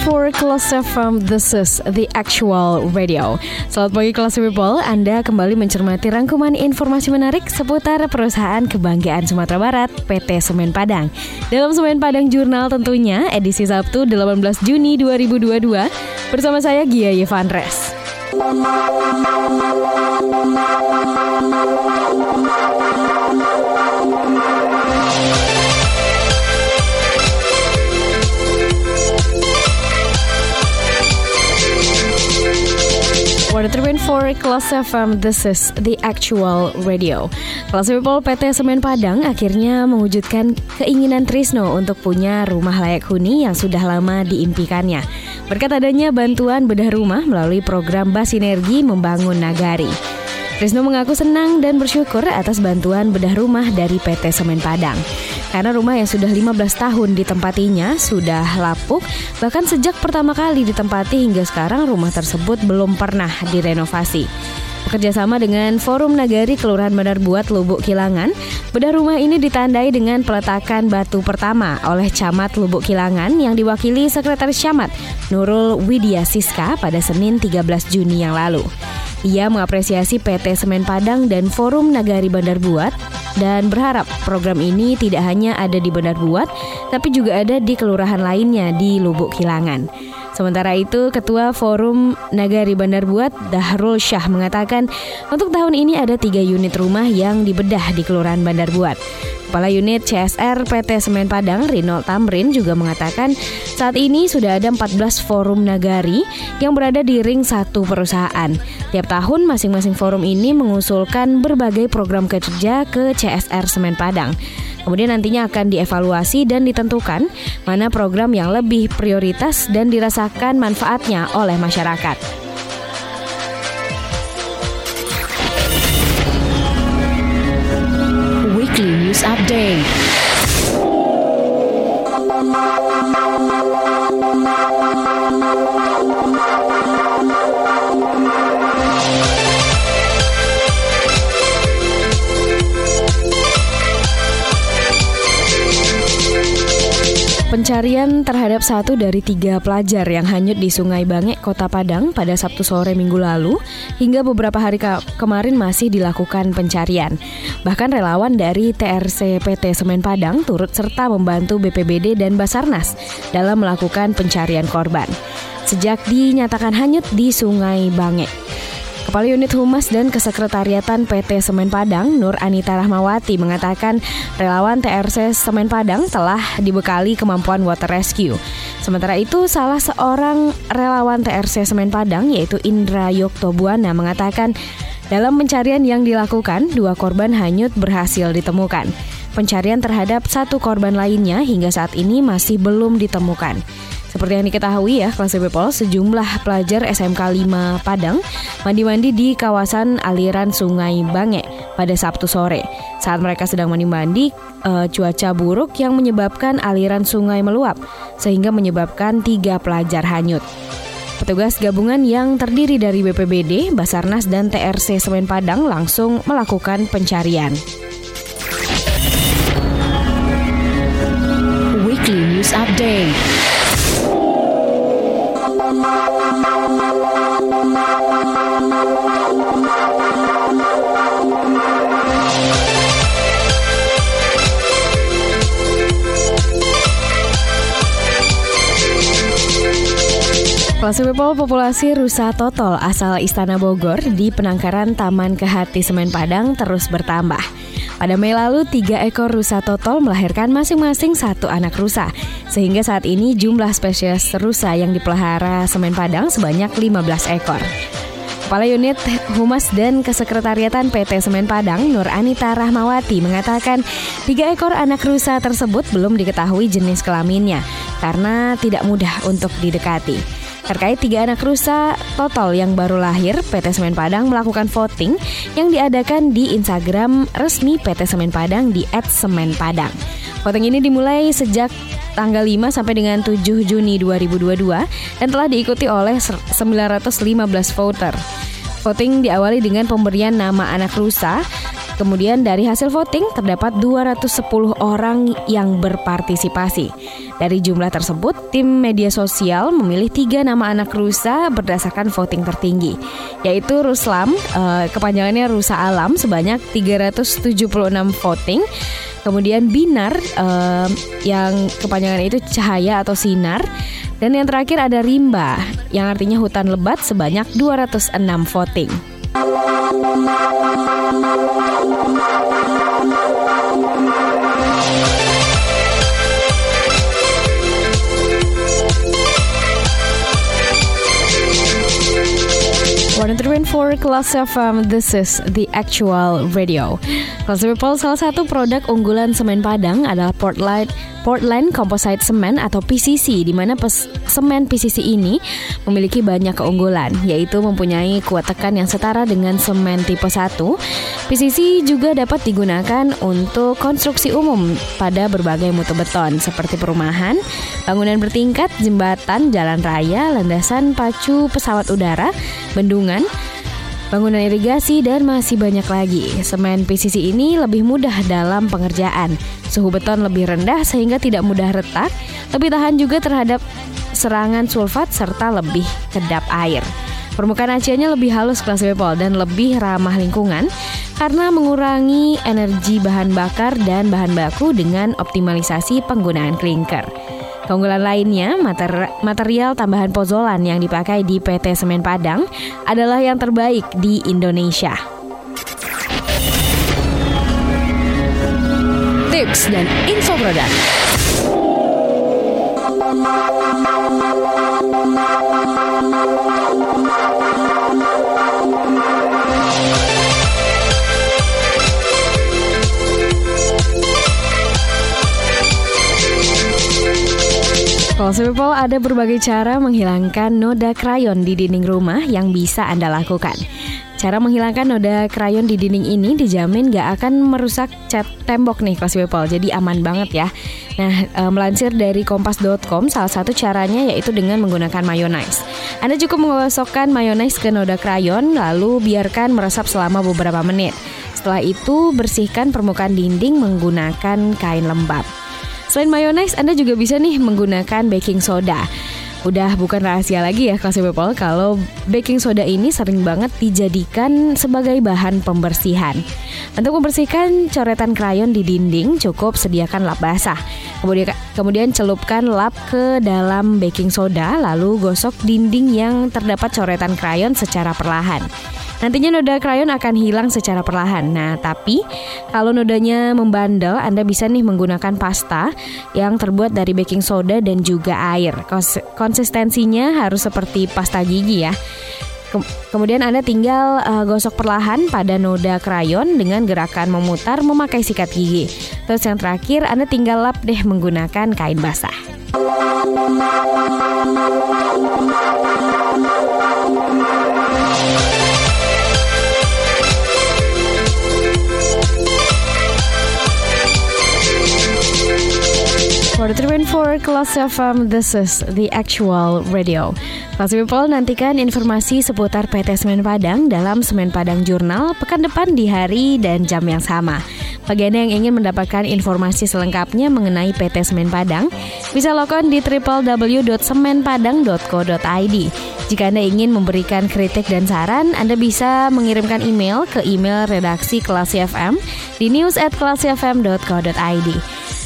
For Kelas FM, this is the actual radio. Selamat pagi kelas people, Anda kembali mencermati rangkuman informasi menarik seputar perusahaan kebanggaan Sumatera Barat, PT Semen Padang. Dalam Semen Padang Jurnal tentunya, edisi Sabtu 18 Juni 2022, bersama saya Gia Yevandres. For Kelas FM, this is the actual radio. Kelas People PT Semen Padang akhirnya mewujudkan keinginan Trisno untuk punya rumah layak huni yang sudah lama diimpikannya. Berkat adanya bantuan bedah rumah melalui program Basinergi Membangun Nagari. Trisno mengaku senang dan bersyukur atas bantuan bedah rumah dari PT Semen Padang. Karena rumah yang sudah 15 tahun ditempatinya sudah lapuk, bahkan sejak pertama kali ditempati hingga sekarang rumah tersebut belum pernah direnovasi. Bekerjasama dengan Forum Nagari Kelurahan Bandar Buat Lubuk Kilangan, bedah rumah ini ditandai dengan peletakan batu pertama oleh Camat Lubuk Kilangan yang diwakili Sekretaris Camat Nurul Widya Siska pada Senin 13 Juni yang lalu. Ia mengapresiasi PT Semen Padang dan Forum Nagari Bandar Buat dan berharap program ini tidak hanya ada di Bandar Buat, tapi juga ada di kelurahan lainnya di Lubuk Kilangan. Sementara itu, Ketua Forum Nagari Bandar Buat, Dahrul Syah mengatakan, untuk tahun ini ada tiga unit rumah yang dibedah di Kelurahan Bandar Buat. Kepala Unit CSR PT Semen Padang, Rinald Tamrin juga mengatakan saat ini sudah ada 14 forum nagari yang berada di ring satu perusahaan. Tiap tahun masing-masing forum ini mengusulkan berbagai program kerja ke CSR Semen Padang. Kemudian nantinya akan dievaluasi dan ditentukan mana program yang lebih prioritas dan dirasakan manfaatnya oleh masyarakat. News Pencarian terhadap satu dari tiga pelajar yang hanyut di Sungai Bangek, Kota Padang pada Sabtu sore minggu lalu hingga beberapa hari ke kemarin masih dilakukan pencarian. Bahkan relawan dari TRC PT Semen Padang turut serta membantu BPBD dan Basarnas dalam melakukan pencarian korban. Sejak dinyatakan hanyut di Sungai Bangek. Kepala Unit Humas dan Kesekretariatan PT Semen Padang, Nur Anita Rahmawati mengatakan relawan TRC Semen Padang telah dibekali kemampuan water rescue. Sementara itu, salah seorang relawan TRC Semen Padang yaitu Indra Yoktobuana mengatakan dalam pencarian yang dilakukan, dua korban hanyut berhasil ditemukan. Pencarian terhadap satu korban lainnya hingga saat ini masih belum ditemukan. Seperti yang diketahui ya, kelas people, sejumlah pelajar SMK 5 Padang mandi-mandi di kawasan aliran Sungai Bange pada Sabtu sore. Saat mereka sedang mandi-mandi, uh, cuaca buruk yang menyebabkan aliran sungai meluap, sehingga menyebabkan tiga pelajar hanyut. Petugas gabungan yang terdiri dari BPBD, Basarnas, dan TRC Semen Padang langsung melakukan pencarian. Weekly News Update People populasi rusa total asal Istana Bogor di penangkaran Taman Kehati Semen Padang terus bertambah. Pada Mei lalu, tiga ekor rusa total melahirkan masing-masing satu anak rusa. Sehingga saat ini jumlah spesies rusa yang dipelihara Semen Padang sebanyak 15 ekor. Kepala Unit Humas dan Kesekretariatan PT Semen Padang, Nur Anita Rahmawati, mengatakan tiga ekor anak rusa tersebut belum diketahui jenis kelaminnya karena tidak mudah untuk didekati. Terkait tiga anak rusa total yang baru lahir, PT Semen Padang melakukan voting yang diadakan di Instagram resmi PT Semen Padang di @semenpadang. Voting ini dimulai sejak tanggal 5 sampai dengan 7 Juni 2022 dan telah diikuti oleh 915 voter. Voting diawali dengan pemberian nama anak rusa. Kemudian dari hasil voting terdapat 210 orang yang berpartisipasi. Dari jumlah tersebut, tim media sosial memilih tiga nama anak rusa berdasarkan voting tertinggi, yaitu Ruslam, eh, kepanjangannya Rusa Alam sebanyak 376 voting, kemudian Binar eh, yang kepanjangan itu cahaya atau sinar, dan yang terakhir ada Rimba yang artinya hutan lebat sebanyak 206 voting. Thank you. 103.4 Kelas FM, this is the actual radio. Kelas People, salah satu produk unggulan semen Padang adalah Portland, Portland Composite Cement atau PCC, di mana semen PCC ini memiliki banyak keunggulan, yaitu mempunyai kuat tekan yang setara dengan semen tipe 1. PCC juga dapat digunakan untuk konstruksi umum pada berbagai mutu beton, seperti perumahan, bangunan bertingkat, jembatan, jalan raya, landasan pacu pesawat udara, bendungan, bangunan irigasi, dan masih banyak lagi. Semen PCC ini lebih mudah dalam pengerjaan. Suhu beton lebih rendah sehingga tidak mudah retak, lebih tahan juga terhadap serangan sulfat serta lebih kedap air. Permukaan aciannya lebih halus kelas Bepol dan lebih ramah lingkungan karena mengurangi energi bahan bakar dan bahan baku dengan optimalisasi penggunaan klinker. Keunggulan lainnya, material tambahan pozolan yang dipakai di PT Semen Padang adalah yang terbaik di Indonesia. Tips dan info produk. People, ada berbagai cara menghilangkan noda krayon di dinding rumah yang bisa Anda lakukan. Cara menghilangkan noda krayon di dinding ini dijamin gak akan merusak cat tembok nih Classy People, jadi aman banget ya. Nah, e, melansir dari kompas.com, salah satu caranya yaitu dengan menggunakan mayonnaise. Anda cukup menggosokkan mayonnaise ke noda krayon, lalu biarkan meresap selama beberapa menit. Setelah itu, bersihkan permukaan dinding menggunakan kain lembab. Selain mayonnaise, Anda juga bisa nih menggunakan baking soda. Udah bukan rahasia lagi ya kelas people kalau baking soda ini sering banget dijadikan sebagai bahan pembersihan. Untuk membersihkan coretan krayon di dinding cukup sediakan lap basah. Kemudian kemudian celupkan lap ke dalam baking soda lalu gosok dinding yang terdapat coretan krayon secara perlahan. Nantinya noda krayon akan hilang secara perlahan. Nah, tapi kalau nodanya membandel, Anda bisa nih menggunakan pasta yang terbuat dari baking soda dan juga air. Konsistensinya harus seperti pasta gigi ya. Kemudian Anda tinggal uh, gosok perlahan pada noda krayon dengan gerakan memutar memakai sikat gigi. Terus yang terakhir Anda tinggal lap deh menggunakan kain basah. 43.4 Kelas FM, this is the actual radio. Kelas People nantikan informasi seputar PT Semen Padang dalam Semen Padang Jurnal pekan depan di hari dan jam yang sama. Bagi Anda yang ingin mendapatkan informasi selengkapnya mengenai PT Semen Padang, bisa login di www.semenpadang.co.id. Jika Anda ingin memberikan kritik dan saran, Anda bisa mengirimkan email ke email redaksi Kelas FM di news at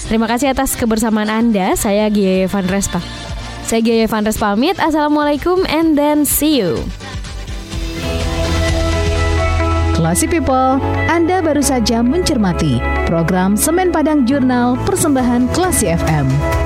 Terima kasih atas kebersamaan Anda. Saya Gia Van Respa. Saya Gia Van Respa pamit. Assalamualaikum and then see you. Classy People, Anda baru saja mencermati program Semen Padang Jurnal Persembahan Classy FM.